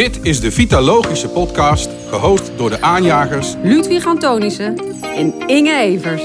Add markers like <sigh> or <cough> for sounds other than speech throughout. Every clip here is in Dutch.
Dit is de Vitalogische podcast, gehost door de aanjagers Ludwig Antonissen en Inge Evers.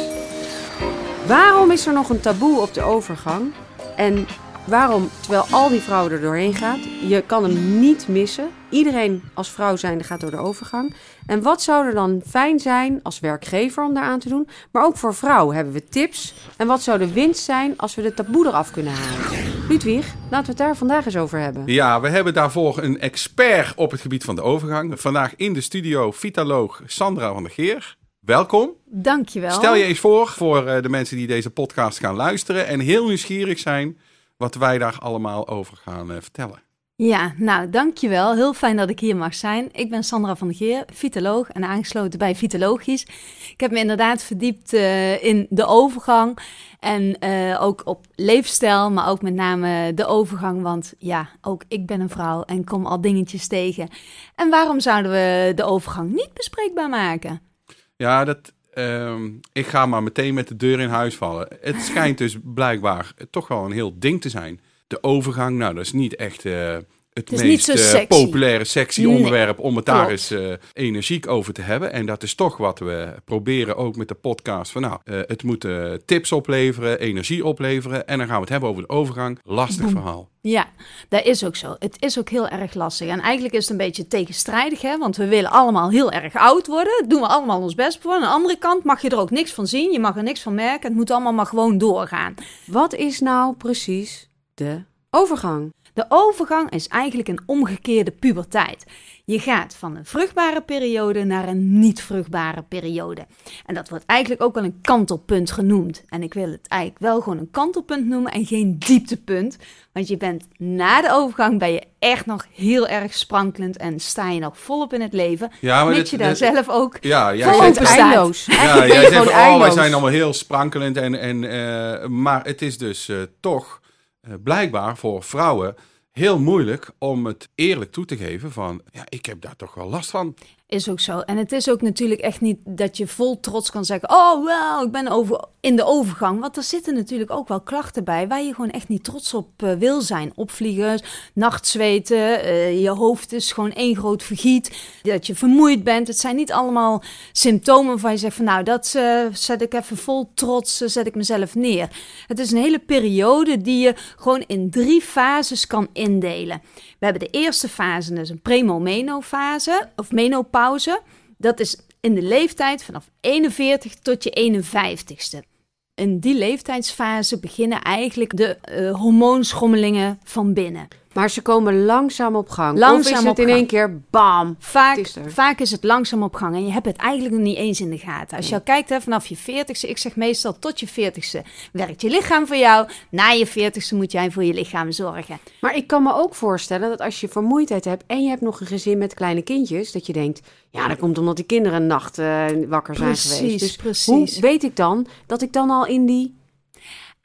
Waarom is er nog een taboe op de overgang? En waarom, terwijl al die vrouwen er doorheen gaat, je kan hem niet missen. Iedereen als vrouw zijnde gaat door de overgang. En wat zou er dan fijn zijn als werkgever om daar aan te doen? Maar ook voor vrouwen hebben we tips. En wat zou de winst zijn als we de taboe eraf kunnen halen? Ludwig, laten we het daar vandaag eens over hebben. Ja, we hebben daarvoor een expert op het gebied van de overgang. Vandaag in de studio vitaloog Sandra van der Geer. Welkom. Dankjewel. Stel je eens voor voor eh, de mensen die deze podcast gaan luisteren en heel nieuwsgierig zijn wat wij daar allemaal over gaan eh, vertellen. Ja, nou dankjewel. Heel fijn dat ik hier mag zijn. Ik ben Sandra van der Geer, vitaloog en aangesloten bij Vitalogisch. Ik heb me inderdaad verdiept uh, in de overgang en uh, ook op leefstijl, maar ook met name de overgang. Want ja, ook ik ben een vrouw en kom al dingetjes tegen. En waarom zouden we de overgang niet bespreekbaar maken? Ja, dat, uh, ik ga maar meteen met de deur in huis vallen. Het schijnt dus blijkbaar toch wel een heel ding te zijn. De overgang, nou, dat is niet echt uh, het, is meest niet zo uh, sexy. populaire, sexy Nee, onderwerp om het daar klopt. eens uh, energiek over te hebben. En dat is toch wat we proberen ook met de podcast. Van nou, uh, het moet uh, tips opleveren, energie opleveren. En dan gaan we het hebben over de overgang. Lastig verhaal. Ja, dat is ook zo. Het is ook heel erg lastig. En eigenlijk is het een beetje tegenstrijdig, hè? want we willen allemaal heel erg oud worden. Doen we allemaal ons best voor. Aan de andere kant mag je er ook niks van zien. Je mag er niks van merken. Het moet allemaal maar gewoon doorgaan. Wat is nou precies de overgang? De overgang is eigenlijk een omgekeerde puberteit. Je gaat van een vruchtbare periode naar een niet vruchtbare periode. En dat wordt eigenlijk ook wel een kantelpunt genoemd. En ik wil het eigenlijk wel gewoon een kantelpunt noemen en geen dieptepunt. Want je bent na de overgang ben je echt nog heel erg sprankelend en sta je nog volop in het leven. Ja, maar dit- je daar dit- zelf ook Ja, jij zegt, staat. eindeloos. Ja, jij zegt oh, wij zijn allemaal heel sprankelend. En, en, eh, maar het is dus eh, toch eh, blijkbaar voor vrouwen heel moeilijk om het eerlijk toe te geven van... Ja, ik heb daar toch wel last van. Is ook zo. En het is ook natuurlijk echt niet dat je vol trots kan zeggen: Oh, wel, ik ben over, in de overgang. Want er zitten natuurlijk ook wel klachten bij waar je gewoon echt niet trots op eh, wil zijn. Opvliegers, nachtzweten, eh, je hoofd is gewoon één groot vergiet. Dat je vermoeid bent. Het zijn niet allemaal symptomen waarvan je zegt: van, Nou, dat eh, zet ik even vol trots, zet ik mezelf neer. Het is een hele periode die je gewoon in drie fases kan indelen. We hebben de eerste fase, dat is een premomeno-fase of menopauze. Dat is in de leeftijd vanaf 41 tot je 51ste. In die leeftijdsfase beginnen eigenlijk de eh, hormoonschommelingen van binnen. Maar ze komen langzaam op gang. Langzaam of is het op in gang. één keer bam? Vaak, is vaak is het langzaam op gang en je hebt het eigenlijk nog niet eens in de gaten. Als je al kijkt hè, vanaf je 40ste, ik zeg meestal tot je 40ste, werkt je lichaam voor jou. Na je 40ste moet jij voor je lichaam zorgen. Maar ik kan me ook voorstellen dat als je vermoeidheid hebt en je hebt nog een gezin met kleine kindjes, dat je denkt, ja, dat komt omdat die kinderen een nacht eh, wakker zijn geweest. Dus precies. hoe weet ik dan dat ik dan al in die...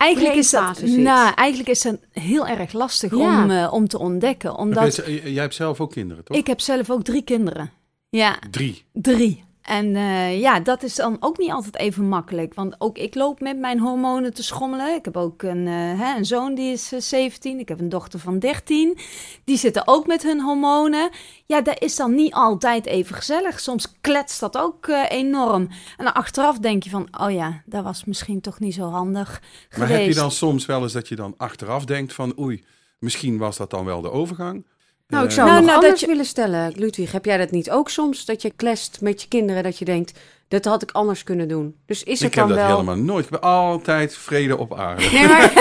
Eigenlijk is, dat, nou, eigenlijk is dat heel erg lastig Ja. om, eh, om te ontdekken. Omdat Jij hebt zelf ook kinderen, toch? ik heb zelf ook drie kinderen. Ja, Drie. drie. En eh, ja, dat is dan ook niet altijd even makkelijk. Want ook ik loop met mijn hormonen te schommelen. Ik heb ook een, eh, hè, een zoon die is eh, 17. Ik heb een dochter van 13. Die zitten ook met hun hormonen. Ja, dat is dan niet altijd even gezellig. Soms kletst dat ook eh, enorm. En dan achteraf denk je van, oh ja, dat was misschien toch niet zo handig Maar heb je dan soms wel eens dat je dan achteraf denkt van... Oei, misschien was dat dan wel de overgang? Nou, ik Eh, zou Nou, nog nou, anders dat je- willen stellen. Ludwig, heb jij dat niet ook soms? Dat je klest met je kinderen, dat je denkt, dat had ik anders kunnen doen. Dus is het ik heb dan dat wel... helemaal nooit. Ik ben altijd vrede op aarde. Nee, maar,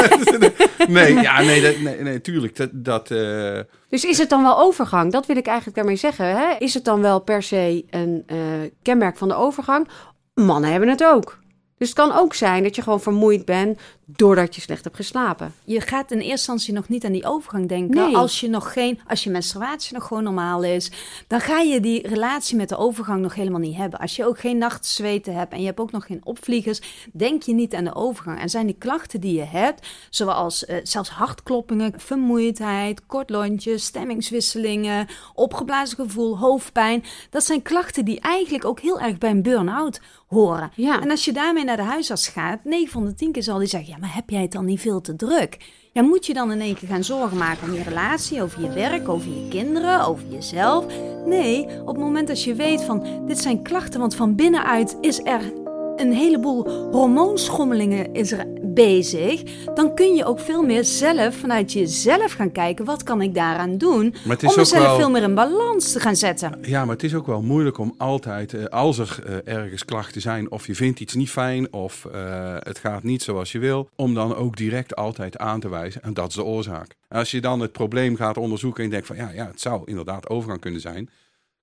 <laughs> nee, ja, nee, dat, nee, nee, tuurlijk. Dat, dat, eh, dus is het dan wel overgang? Dat wil ik eigenlijk daarmee zeggen. Hè? Is het dan wel per se een eh, kenmerk van de overgang? Mannen hebben het ook. Dus het kan ook zijn dat je gewoon vermoeid bent doordat je slecht hebt geslapen. Je gaat in eerste instantie nog niet aan die overgang denken. Nee. Als je nog geen, als je menstruatie nog gewoon normaal is, dan ga je die relatie met de overgang nog helemaal niet hebben. Als je ook geen nachtzweten hebt en je hebt ook nog geen opvliegers, denk je niet aan de overgang. En zijn die klachten die je hebt, zoals eh, zelfs hartkloppingen, vermoeidheid, kort lontje, stemmingswisselingen, opgeblazen gevoel, hoofdpijn, dat zijn klachten die eigenlijk ook heel erg bij een burn-out horen. Ja. En als je daarmee naar de huisarts gaat, 9 van de 10 keer zal die zeggen: Ja, maar heb jij het dan niet veel te druk? Ja, moet je dan in één keer gaan zorgen maken om je relatie, over je werk, over je kinderen, over jezelf? Nee, op het moment dat je weet van dit zijn klachten, want van binnenuit is er een heleboel hormoonschommelingen is er bezig, dan kun je ook veel meer zelf vanuit jezelf gaan kijken wat kan ik daaraan doen om mezelf wel- veel meer in balans te gaan zetten. Ja, maar het is ook wel moeilijk om altijd, eh, als er eh, ergens klachten zijn, of je vindt iets niet fijn, of eh, het gaat niet zoals je wil, om dan ook direct altijd aan te wijzen. En dat is de oorzaak. Als je dan het probleem gaat onderzoeken en denkt van ja, ja, het zou inderdaad overgang kunnen zijn,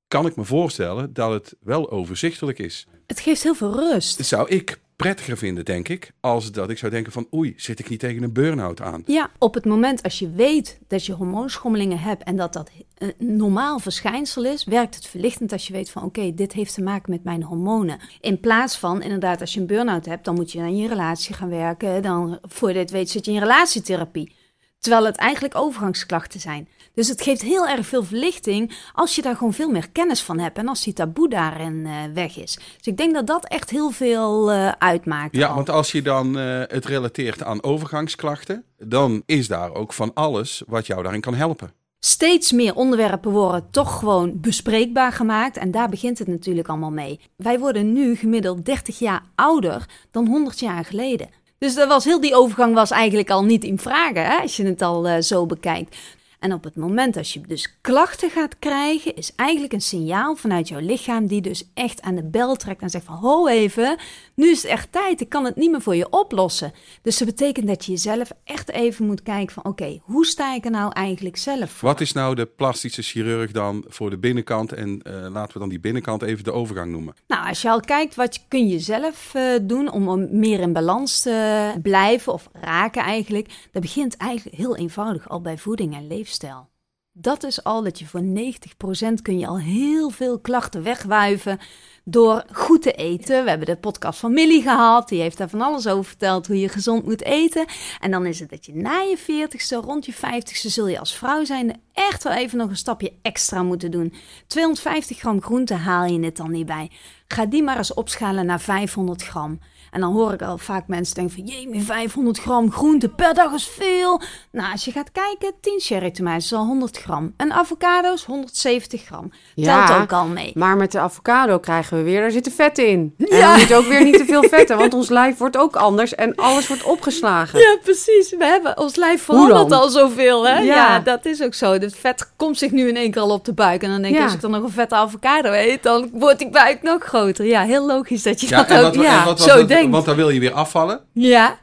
kan ik me voorstellen dat het wel overzichtelijk is. Het geeft heel veel rust. Dat zou ik prettiger vinden, denk ik, als dat ik zou denken van oei, zit ik niet tegen een burn-out aan. Ja, op het moment als je weet dat je hormoonschommelingen hebt en dat dat een normaal verschijnsel is, werkt het verlichtend als je weet van oké, dit heeft te maken met mijn hormonen. In plaats van inderdaad als je een burn-out hebt, dan moet je aan je relatie gaan werken. Dan voor je dit weet zit je in relatietherapie. Terwijl het eigenlijk overgangsklachten zijn. Dus het geeft heel erg veel verlichting als je daar gewoon veel meer kennis van hebt en als die taboe daarin eh, weg is. Dus ik denk dat dat echt heel veel eh, uitmaakt. Ja, al. want als je dan eh, het relateert aan overgangsklachten, dan is daar ook van alles wat jou daarin kan helpen. Steeds meer onderwerpen worden toch gewoon bespreekbaar gemaakt. En daar begint het natuurlijk allemaal mee. Wij worden nu gemiddeld 30 jaar ouder dan 100 jaar geleden. Dus dat was, heel die overgang was eigenlijk al niet in vragen, hè, als je het al zo bekijkt. En op het moment dat je dus klachten gaat krijgen, is eigenlijk een signaal vanuit jouw lichaam die dus echt aan de bel trekt en zegt van ho even, nu is het echt tijd, ik kan het niet meer voor je oplossen. Dus dat betekent dat je jezelf echt even moet kijken van oké, hoe sta ik er nou eigenlijk zelf voor? Wat is nou de plastische chirurg dan voor de binnenkant? En eh, laten we dan die binnenkant even de overgang noemen. Nou, als je al kijkt, wat kun je zelf eh, doen om meer in balans te blijven of raken eigenlijk, dat begint eigenlijk heel eenvoudig al bij voeding en leefstijl. Dat is al dat je voor 90% kun je al heel veel klachten wegwuiven door goed te eten. We hebben de podcast van Millie gehad, die heeft daar van alles over verteld hoe je gezond moet eten. En dan is het dat je na je 40ste, rond je 50ste, zul je als vrouw zijn echt wel even nog een stapje extra moeten doen. 250 gram groente haal je het dan niet bij. Ga die maar eens opschalen naar 500 gram. En dan hoor ik al vaak mensen denken van... jee, 500 gram groente per dag is veel. Nou, als je gaat kijken, 10 cherry tomaten is al 100 gram. En avocado's 170 gram. Ja, Telt ook al mee. Maar met de avocado krijgen we weer, daar zitten vet in. En dan moet je ook weer niet te veel <laughs> vetten, want ons lijf wordt ook anders en alles wordt opgeslagen. Ja, precies. We hebben ons lijf verandert al zoveel, hè? Ja. Ja. dat is ook zo. Het vet komt zich nu in één keer al op de buik. En dan denk ik, Ja. als ik dan nog een vette avocado eet, dan wordt die buik nog groter. Ja, heel logisch dat je dat en ook wat- en ja, wat- zo wat- denkt. Want dan wil je weer afvallen. Ja,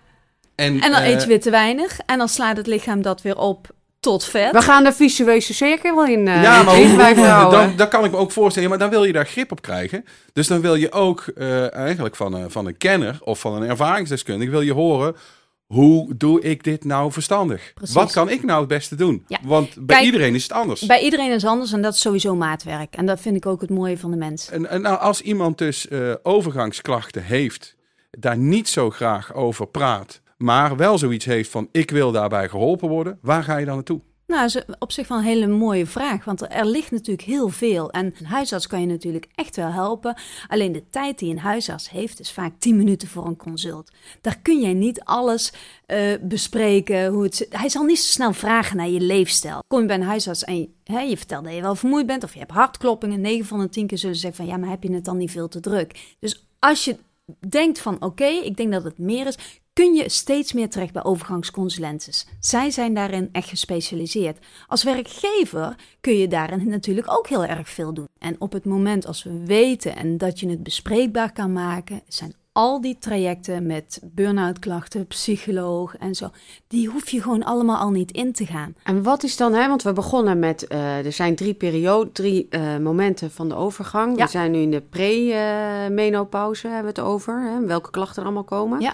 En, en dan eh, eet je weer te weinig. En dan slaat het lichaam dat weer op tot vet. We gaan de visueuze cirkel wel in. eh, ja, maar in hoe, bij hoe- vrouwen. dan, dan kan ik me ook voorstellen, maar dan wil je daar grip op krijgen. Dus dan wil je ook eh, eigenlijk van een, van een kenner of van een ervaringsdeskundige wil je horen. Hoe doe ik dit nou verstandig? Precies. Wat kan ik nou het beste doen? Ja. Want bij Kijk, iedereen is het anders. Bij iedereen is anders en dat is sowieso maatwerk. En dat vind ik ook het mooie van de mens. En, en nou, als iemand dus eh, overgangsklachten heeft, daar niet zo graag over praat, maar wel zoiets heeft van ik wil daarbij geholpen worden, waar ga je dan naartoe? Nou, is op zich wel een hele mooie vraag. Want er ligt natuurlijk heel veel. En een huisarts kan je natuurlijk echt wel helpen. Alleen de tijd die een huisarts heeft, is vaak 10 minuten voor een consult. Daar kun jij niet alles eh, bespreken. Hoe het, hij zal niet zo snel vragen naar je leefstijl. Kom je bij een huisarts en je, hè, je vertelt dat je wel vermoeid bent. Of je hebt hartkloppingen. 9 van de 10 keer zullen ze zeggen van ja, maar heb je het dan niet veel te druk? Dus als je denkt van oké, ik denk dat het meer is, kun je steeds meer terecht bij overgangsconsulentes. Zij zijn daarin echt gespecialiseerd. Als werkgever kun je daarin natuurlijk ook heel erg veel doen. En op het moment als we weten en dat je het bespreekbaar kan maken, zijn al die trajecten met burn-out klachten, psycholoog en zo, die hoef je gewoon allemaal al niet in te gaan. En wat is dan, hè, want we begonnen met, eh, er zijn drie perioden, drie eh, momenten van de overgang. Ja. We zijn nu in de pre-menopauze, hebben we het over, hè, welke klachten er allemaal komen. Ja,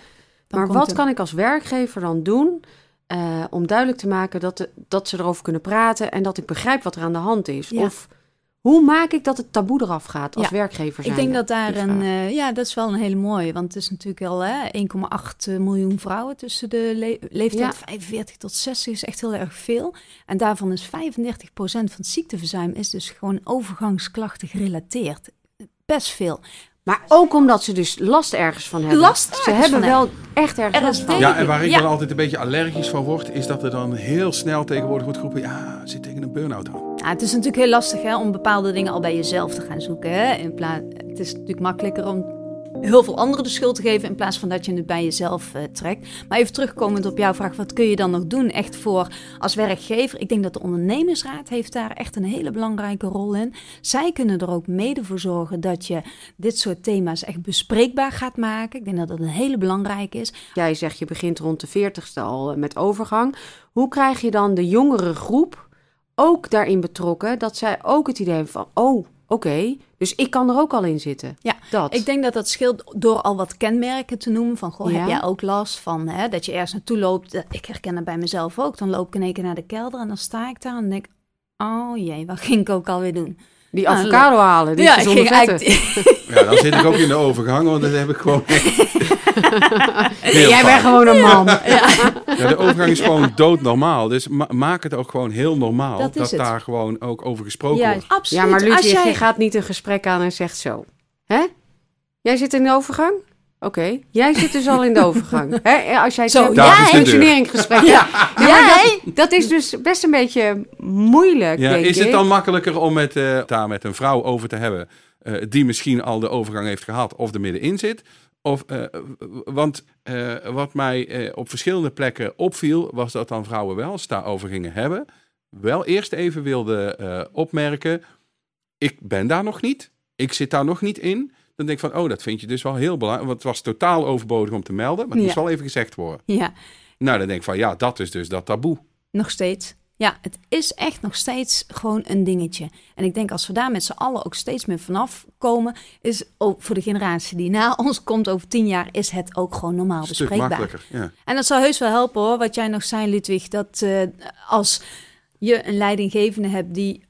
maar wat er- kan ik als werkgever dan doen eh, om duidelijk te maken dat, de, dat ze erover kunnen praten en dat ik begrijp wat er aan de hand is? Ja. Of hoe maak ik dat het taboe eraf gaat als Ja, werkgever Ik zijnde? denk dat daar een, eh, ja, dat is wel een hele mooie, want het is natuurlijk al hè, 1,8 miljoen vrouwen tussen de le- leeftijd Ja. 45 tot 60 is echt heel erg veel. En daarvan is 35% van het ziekteverzuim is dus gewoon overgangsklachten gerelateerd. Best veel. Maar ook omdat ze dus last ergens van hebben. Last Ze hebben van wel echt ergens Er last van. Ja, en waar ik Ja. dan altijd een beetje allergisch van word, is dat er dan heel snel tegenwoordig wordt geroepen, ja, zit tegen een burn-out aan. Ja, het is natuurlijk heel lastig hè, om bepaalde dingen al bij jezelf te gaan zoeken. Hè? In plaats, het is natuurlijk makkelijker om heel veel anderen de schuld te geven in plaats van dat je het bij jezelf eh, trekt. Maar even terugkomend op jouw vraag, wat kun je dan nog doen echt voor als werkgever? Ik denk dat de ondernemersraad heeft daar echt een hele belangrijke rol in. Zij kunnen er ook mede voor zorgen dat je dit soort thema's echt bespreekbaar gaat maken. Ik denk dat dat een hele belangrijke is. Jij zegt je begint rond de 40ste al eh, met overgang. Hoe krijg je dan de jongere groep ook daarin betrokken? Dat zij ook het idee hebben van, oh, oké, dus ik kan er ook al in zitten. Ja, Dat. Ik denk dat dat scheelt door al wat kenmerken te noemen. Van, goh, Ja. heb jij ook last van hè, dat je ergens naartoe loopt? Dat- Ik herken het bij mezelf ook. Dan loop ik in één keer naar de kelder en dan sta ik daar en denk oh jee, wat ging ik ook alweer doen? die Ah, avocado halen, die ja, ik ging vetten. eigenlijk... <laughs> <laughs> Ja, dan zit ik ook in de overgang, want dat heb ik gewoon <laughs> heel Jij bent gewoon een man. Ja, de overgang is gewoon doodnormaal. Dus ma- maak het ook gewoon heel normaal. Dat daar gewoon ook over gesproken Ja, wordt. absoluut. Ja, maar Ludwig, jij... je gaat niet een gesprek aan en zegt zo. Hè? Jij zit in de overgang? Oké, jij zit dus al in de overgang. Hè? Als jij Zo, ja, is de deur. functioneringsgesprek. Ja. Ja, maar dat, dat is dus best een beetje moeilijk, Ja, denk is het dan makkelijker om met, eh, daar met een vrouw over te hebben... eh, die misschien al de overgang heeft gehad of er middenin zit? Of, eh, want eh, wat mij eh, op verschillende plekken opviel... was dat dan vrouwen wel, als ze daarover gingen hebben... wel eerst even wilden opmerken... ik ben daar nog niet, ik zit daar nog niet in... Dan denk ik van, oh, dat vind je dus wel heel belangrijk. Want het was totaal overbodig om te melden, maar het moest Ja. wel even gezegd worden. Ja, Nou, dan denk ik van, ja, dat is dus dat taboe. nog steeds. Ja, het is echt nog steeds gewoon een dingetje. En ik denk als we daar met z'n allen ook steeds meer vanaf komen, is ook voor de generatie die na <laughs> ons komt over tien jaar, is het ook gewoon normaal stuk bespreekbaar. makkelijker. Ja. En dat zou heus wel helpen hoor, wat jij nog zei, Ludwig. Dat eh, als je een leidinggevende hebt die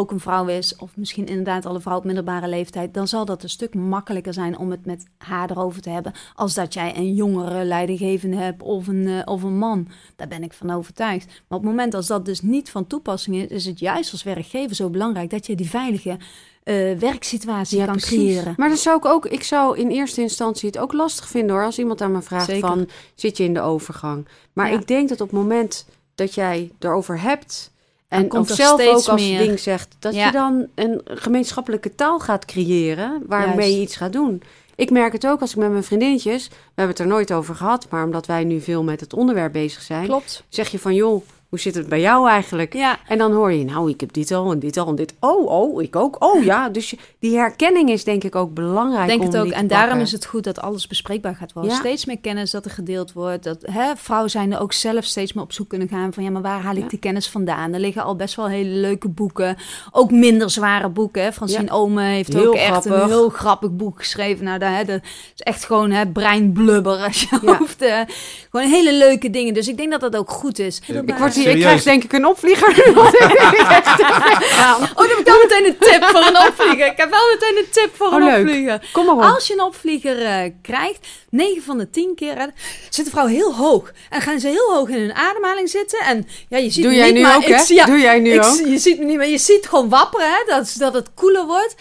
ook een vrouw is, of misschien inderdaad al een vrouw op middelbare leeftijd, dan zal dat een stuk makkelijker zijn om het met haar erover te hebben, als dat jij een jongere leidinggevende hebt of een, eh, of een man. Daar ben ik van overtuigd. Maar op het moment als dat dus niet van toepassing is, is het juist als werkgever zo belangrijk dat je die veilige eh, werksituatie Ja, kan precies. creëren. Maar dan zou ik ook, ik zou in eerste instantie het ook lastig vinden hoor, als iemand aan me vraagt Zeker. van, zit je in de overgang? Maar Ja. ik denk dat op het moment dat jij erover hebt en komt zelf ook als meer. ding zegt, dat Ja. je dan een gemeenschappelijke taal gaat creëren waarmee Juist. je iets gaat doen. Ik merk het ook als ik met mijn vriendinnetjes, we hebben het er nooit over gehad, maar omdat wij nu veel met het onderwerp bezig zijn, Klopt. zeg je van joh, hoe zit het bij jou eigenlijk? Ja, En dan hoor je, nou, ik heb dit al en dit al en dit. Oh, oh, ik ook. Oh ja, dus je- die herkenning is denk ik ook belangrijk. denk om het ook. En daarom pakken. is het goed dat alles bespreekbaar gaat worden. Ja. Steeds meer kennis dat er gedeeld wordt. Dat hè, vrouwen zijn er ook zelf steeds meer op zoek kunnen gaan van ja, maar waar haal ik Ja. die kennis vandaan? Er liggen al best wel hele leuke boeken. Ook minder zware boeken. Hè. Francine Ja. Ome heeft Heel ook echt grappig. een heel grappig boek geschreven. Nou, daar, hè, dat is echt gewoon hè, breinblubber als je Ja. <laughs> hoofd. eh, gewoon hele leuke dingen. Dus ik denk dat dat ook goed is. Ik Ik, word. Hier, ik krijg denk ik een opvlieger. <laughs> Gaan. Oh, dan heb ik al meteen een tip voor een opvlieger. Ik heb wel meteen een tip voor Oh, een leuk. opvlieger. Kom maar op. Als je een opvlieger eh, krijgt, 9 van de 10 keer zit de vrouw heel hoog. En gaan ze heel hoog in hun ademhaling zitten. En ja, je ziet Doe me jij niet, nu maar ook, ik, hè? ja, Doe jij nu ik- ook? Je ziet me niet, maar je ziet gewoon wapperen, hè, dat, dat het koeler wordt.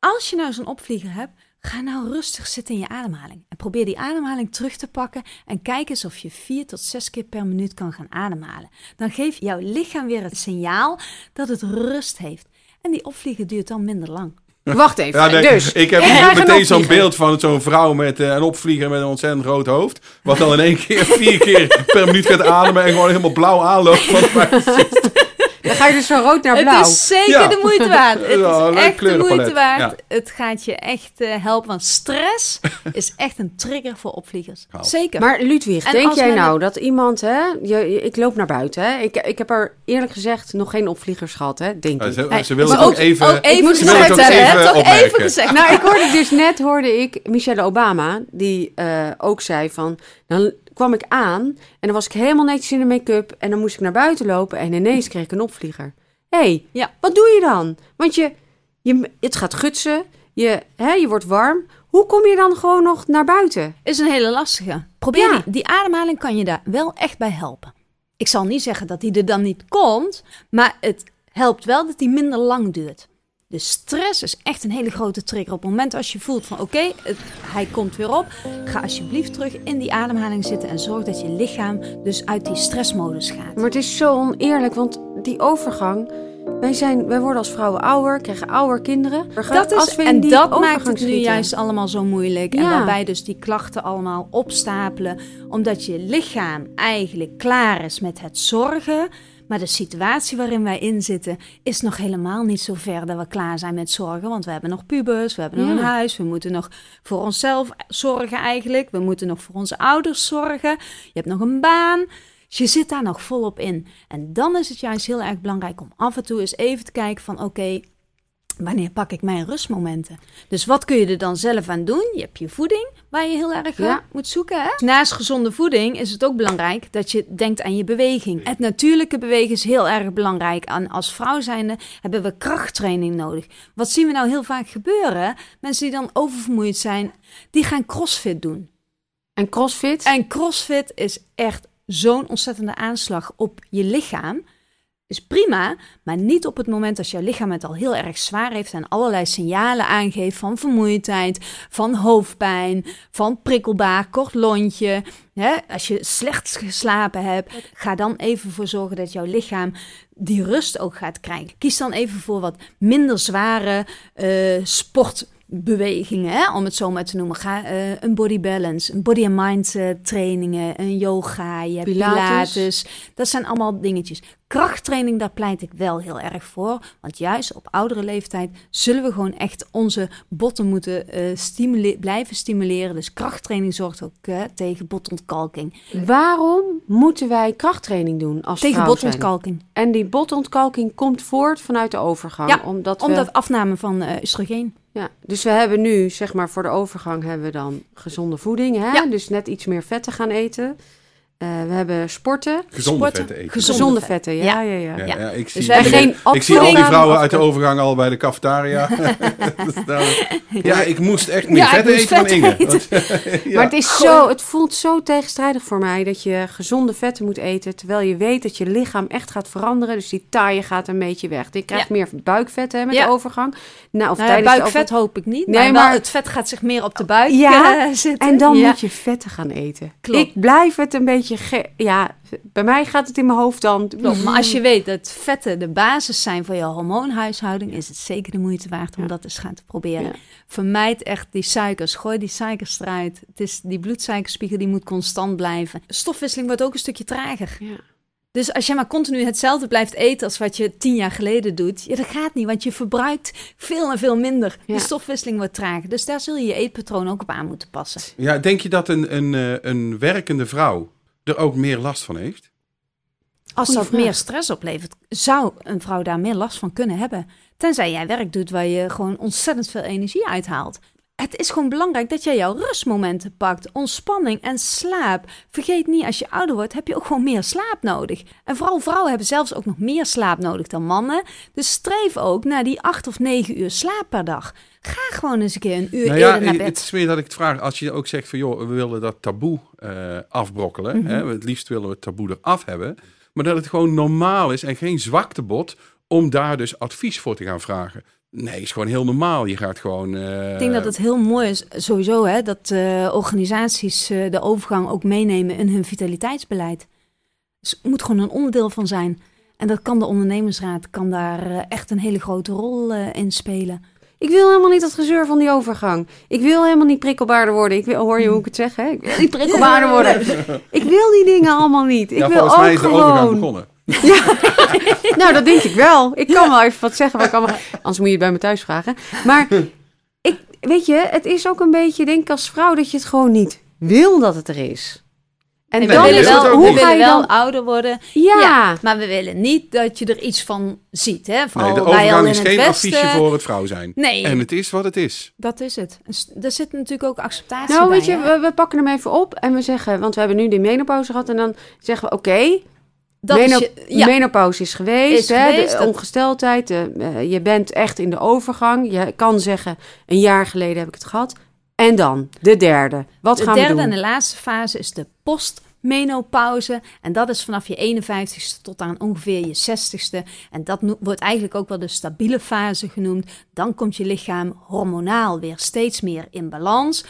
Als je nou zo'n opvlieger hebt, ga nou rustig zitten in je ademhaling. En probeer die ademhaling terug te pakken. En kijk eens of je 4 tot 6 keer per minuut kan gaan ademhalen. Dan geeft jouw lichaam weer het signaal dat het rust heeft. En die opvlieger duurt dan minder lang. Wacht even. Ja, nee, dus, ik heb meteen zo'n beeld van zo'n vrouw met eh, een opvlieger met een ontzettend groot hoofd. Wat dan in één keer vier keer per minuut gaat ademen en gewoon helemaal blauw aanloopt. Van. <laughs> Dan ga je dus van rood naar blauw. Het is zeker Ja. de moeite waard. Het <laughs> Ja, is echt de moeite waard. Ja. Het gaat je echt eh, helpen. Want stress <laughs> is echt een trigger voor opvliegers. Zeker. Maar Ludwig, En denk jij nou dat iemand, hè, je, je- ik loop naar buiten, hè, ik, ik heb er eerlijk gezegd nog geen opvliegers gehad, hè, denk Ja, ik. ze, ze wilde ook, even... ook even gezegd hebben, Toch opmerken. even gezegd. Nou, ik hoorde dus net, hoorde ik Michelle Obama, die eh, ook zei van, dan kwam ik aan en dan was ik helemaal netjes in de make-up en dan moest ik naar buiten lopen en ineens kreeg ik een opvlieger. Hé, hey, Ja. wat doe je dan? Want je, je, het gaat gutsen, je, hè, je wordt warm. Hoe kom je dan gewoon nog naar buiten? is een hele lastige. Probeer Ja. die, die ademhaling kan je daar wel echt bij helpen. Ik zal niet zeggen dat die er dan niet komt, maar het helpt wel dat die minder lang duurt. De stress is echt een hele grote trigger. Op het moment als je voelt van oké, hij komt weer op, ga alsjeblieft terug in die ademhaling zitten en zorg dat je lichaam dus uit die stressmodus gaat. Maar het is zo oneerlijk, want die overgang... Wij, zijn, wij worden als vrouwen ouder, krijgen ouder kinderen. Dat is, en dat maakt het nu juist allemaal zo moeilijk. En waarbij dus die klachten allemaal opstapelen. Omdat je lichaam eigenlijk klaar is met het zorgen. Maar de situatie waarin wij in zitten is nog helemaal niet zo ver dat we klaar zijn met zorgen. Want we hebben nog pubers, we hebben nog Ja. een huis. We moeten nog voor onszelf zorgen eigenlijk. We moeten nog voor onze ouders zorgen. Je hebt nog een baan. Dus je zit daar nog volop in. En dan is het juist heel erg belangrijk om af en toe eens even te kijken van... oké, Wanneer pak ik mijn rustmomenten? Dus wat kun je er dan zelf aan doen? Je hebt je voeding, waar je heel erg eh, Ja. moet zoeken. Hè? Naast gezonde voeding is het ook belangrijk dat je denkt aan je beweging. Het natuurlijke bewegen is heel erg belangrijk. En als vrouw zijnde hebben we krachttraining nodig. Wat zien we nou heel vaak gebeuren? Mensen die dan oververmoeid zijn, die gaan crossfit doen. En crossfit? En crossfit is echt zo'n ontzettende aanslag op je lichaam. Is prima, maar niet op het moment als jouw lichaam het al heel erg zwaar heeft en allerlei signalen aangeeft van vermoeidheid, van hoofdpijn, van prikkelbaar, kort lontje. Hè? Als je slecht geslapen hebt, ga dan even voor zorgen dat jouw lichaam die rust ook gaat krijgen. Kies dan even voor wat minder zware eh sportbewegingen, hè? om het zo maar te noemen. Ga eh, een body balance, een body and mind eh, trainingen, een yoga, je Pilates. pilates. Dat zijn allemaal dingetjes. Krachttraining, daar pleit ik wel heel erg voor. Want juist op oudere leeftijd zullen we gewoon echt onze botten moeten stimule- blijven stimuleren. Dus krachttraining zorgt ook tegen botontkalking. Waarom moeten wij krachttraining doen als Tegen botontkalking. En die botontkalking komt voort vanuit de overgang. Ja, omdat we, Omdat afname van oestrogeen. Ja, dus we hebben nu, zeg maar, voor de overgang hebben we dan gezonde voeding. Hè? Ja. Dus net iets meer vetten gaan eten. Eh, we hebben sporten. Gezonde Sporten, vetten eten. gezonde Gezonde, vetten. ja, ja, ja. Ja, Ja. ja, ik zie, we hebben ik- geen ik zie al die vrouwen uit de overgang al bij de cafetaria. <laughs> <laughs> Daar- ja, ik moest echt meer vetten eten van vet Inge. eten. Want- <laughs> ja. Maar het, is zo, het voelt zo tegenstrijdig voor mij dat je gezonde vetten moet eten. Terwijl je weet dat je lichaam echt gaat veranderen. Dus die taille gaat een beetje weg. Je krijgt Ja. meer buikvetten hè, met Ja. de overgang. Nou, of Nou tijdens buikvet over- hoop ik niet. Nee, maar, het vet gaat zich meer op de buik Ja, eh, zitten. En dan Ja. moet je vetten gaan eten. Klopt. Ik blijf het een beetje... ge- ja, bij mij gaat het in mijn hoofd dan... Klopt, maar als je weet dat vetten de basis zijn voor je hormoonhuishouding, is het zeker de moeite waard om Ja. dat eens gaan te proberen. Ja. Vermijd echt die suikers, gooi die suikers eruit. Het is, die bloedsuikerspiegel die moet constant blijven. Stofwisseling wordt ook een stukje trager. Ja. Dus als je maar continu hetzelfde blijft eten als wat je tien jaar geleden doet, ja, dat gaat niet, want je verbruikt veel en veel minder. Ja. De stofwisseling wordt trager. Dus daar zul je je eetpatroon ook op aan moeten passen. Ja, denk je dat een, een, eh, een werkende vrouw er ook meer last van heeft? Als dat meer stress oplevert, zou een vrouw daar meer last van kunnen hebben. Tenzij jij werk doet waar je gewoon ontzettend veel energie uithaalt. Het is gewoon belangrijk dat jij jouw rustmomenten pakt. Ontspanning en slaap. Vergeet niet, als je ouder wordt, heb je ook gewoon meer slaap nodig. En vooral vrouwen hebben zelfs ook nog meer slaap nodig dan mannen. Dus streef ook naar die acht of negen uur slaap per dag. Ga gewoon eens een keer een uur Nou ja, eerder naar het bed. is meer dat ik het vraag. Als je ook zegt van joh, we willen dat taboe eh, afbrokkelen. Hè, het liefst willen we het taboe eraf hebben. Maar dat het gewoon normaal is en geen zwaktebod om daar dus advies voor te gaan vragen. Nee, is gewoon heel normaal. Je gaat gewoon. eh, Ik denk dat het heel mooi is, sowieso, hè, dat eh, organisaties eh, de overgang ook meenemen in hun vitaliteitsbeleid. Dus het moet gewoon een onderdeel van zijn. En dat kan de ondernemersraad kan daar echt een hele grote rol eh, in spelen. Ik wil helemaal niet dat gezeur van die overgang. Ik wil helemaal niet prikkelbaarder worden. Ik wil, hoor je hoe ik het zeg, hè? Ik wil niet prikkelbaarder <laughs> worden. Ik wil die dingen allemaal niet. Ik ja, wil volgens ook mij is de overgang gewoon... begonnen. <laughs> Nou, dat denk ik wel. Ik kan wel even wat zeggen. Maar ik kan wel... Anders moet je het bij me thuis vragen. Maar ik, weet je, het is ook een beetje, denk ik als vrouw, dat je het gewoon niet wil dat het er is. En Nee, we willen wel, we willen je wel dan- ouder worden. Ja. Ja, maar we willen niet dat je er iets van ziet. Hè? Vooral Nee, de wij al overgang in is het geen Westen. affiche voor het vrouw zijn. Nee, En het is wat het is. dat is het. Er zit natuurlijk ook acceptatie Nou, bij. weet je, we, we pakken hem even op en we zeggen, want we hebben nu die menopauze gehad. En dan zeggen we, oké, dat is je, ja, menopauze is geweest. Is hè, geweest, de dat- ongesteldheid, de, eh, je bent echt in de overgang. Je kan zeggen, een jaar geleden heb ik het gehad. En dan, de derde. Wat de gaan derde we en doen? de laatste fase is de menopauze. En dat is vanaf je 51ste tot aan ongeveer je 60ste. En dat wordt eigenlijk ook wel de stabiele fase genoemd. Dan komt je lichaam hormonaal weer steeds meer in balans.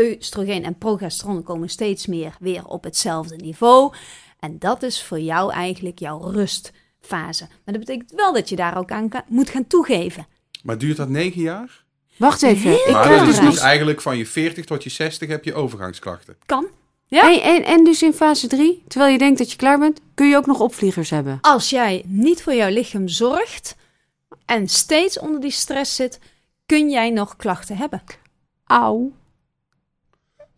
Oestrogeen en progesteron komen steeds meer weer op hetzelfde niveau. En dat is voor jou eigenlijk jouw rustfase. Maar dat betekent wel dat je daar ook aan moet gaan toegeven. Maar duurt dat negen jaar? Wacht even. Ik maar dat is dus dus eigenlijk van je 40 tot je 60 heb je overgangsklachten. Kan. Ja? En, en, en dus in fase 3, terwijl je denkt dat je klaar bent, kun je ook nog opvliegers hebben. Als jij niet voor jouw lichaam zorgt en steeds onder die stress zit, kun jij nog klachten hebben. Auw.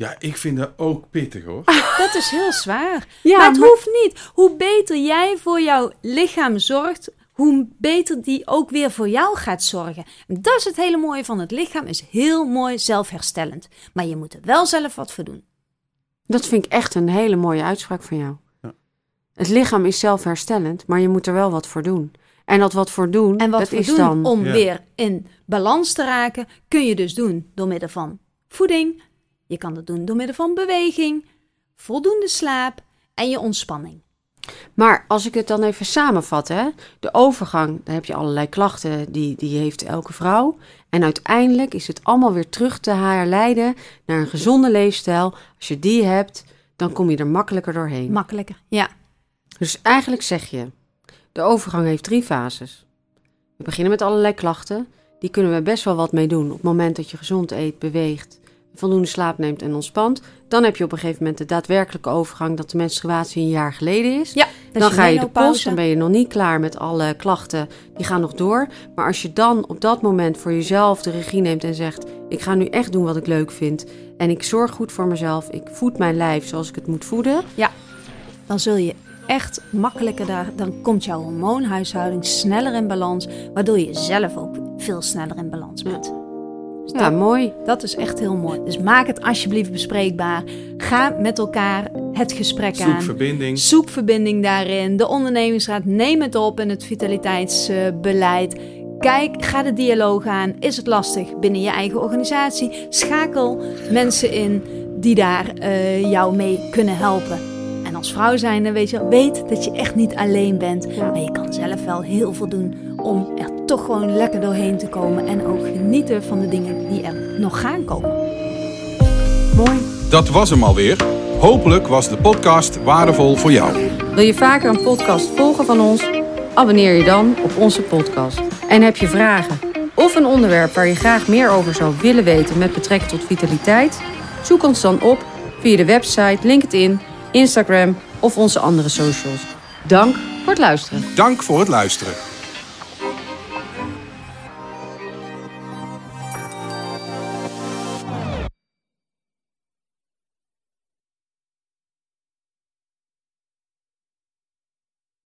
Ja, ik vind dat ook pittig hoor. Dat is heel zwaar. Ja, maar het maar- hoeft niet. Hoe beter jij voor jouw lichaam zorgt, hoe beter die ook weer voor jou gaat zorgen. En dat is het hele mooie van het lichaam, is heel mooi zelfherstellend. Maar je moet er wel zelf wat voor doen. Dat vind ik echt een hele mooie uitspraak van jou. Ja. Het lichaam is zelfherstellend, maar je moet er wel wat voor doen. En dat wat voor doen, En wat dat voor is doen dan... om Ja. weer in balans te raken, kun je dus doen door middel van voeding. Je kan het doen door middel van beweging, voldoende slaap en je ontspanning. Maar als ik het dan even samenvat, hè, de overgang, daar heb je allerlei klachten, die, die heeft elke vrouw. En uiteindelijk is het allemaal weer terug te herleiden naar een gezonde leefstijl. Als je die hebt, dan kom je er makkelijker doorheen. Makkelijker. Ja. Dus eigenlijk zeg je, de overgang heeft drie fases. We beginnen met allerlei klachten. Die kunnen we best wel wat mee doen op het moment dat je gezond eet, beweegt, voldoende slaap neemt en ontspant. Dan heb je op een gegeven moment de daadwerkelijke overgang dat de menstruatie een jaar geleden is. Ja, dan is ga je de post, dan ben je nog niet klaar met alle klachten. Die gaan nog door. Maar als je dan op dat moment voor jezelf de regie neemt en zegt: Ik ga nu echt doen wat ik leuk vind. En ik zorg goed voor mezelf. Ik voed mijn lijf zoals ik het moet voeden. dan zul je echt makkelijker daar, dan komt jouw hormoonhuishouding sneller in balans, waardoor je zelf ook veel sneller in balans bent. Dus Ja, dat, mooi. dat is echt heel mooi. Dus maak het alsjeblieft bespreekbaar. Ga met elkaar het gesprek Zoek aan. verbinding. Zoek verbinding daarin. De ondernemingsraad, neem het op in het vitaliteitsbeleid. Kijk, ga de dialoog aan. Is het lastig binnen je eigen organisatie? Schakel mensen in die daar eh, jou mee kunnen helpen. En als vrouw zijnde weet je, weet dat je echt niet alleen bent. Maar je kan zelf wel heel veel doen om er toch gewoon lekker doorheen te komen. En ook genieten van de dingen die er nog gaan komen. Mooi. Dat was hem alweer. Hopelijk was de podcast waardevol voor jou. Wil je vaker een podcast volgen van ons? Abonneer je dan op onze podcast. En heb je vragen of een onderwerp waar je graag meer over zou willen weten met betrekking tot vitaliteit? Zoek ons dan op via de website, LinkedIn, Instagram of onze andere socials. Dank voor het luisteren. Dank voor het luisteren.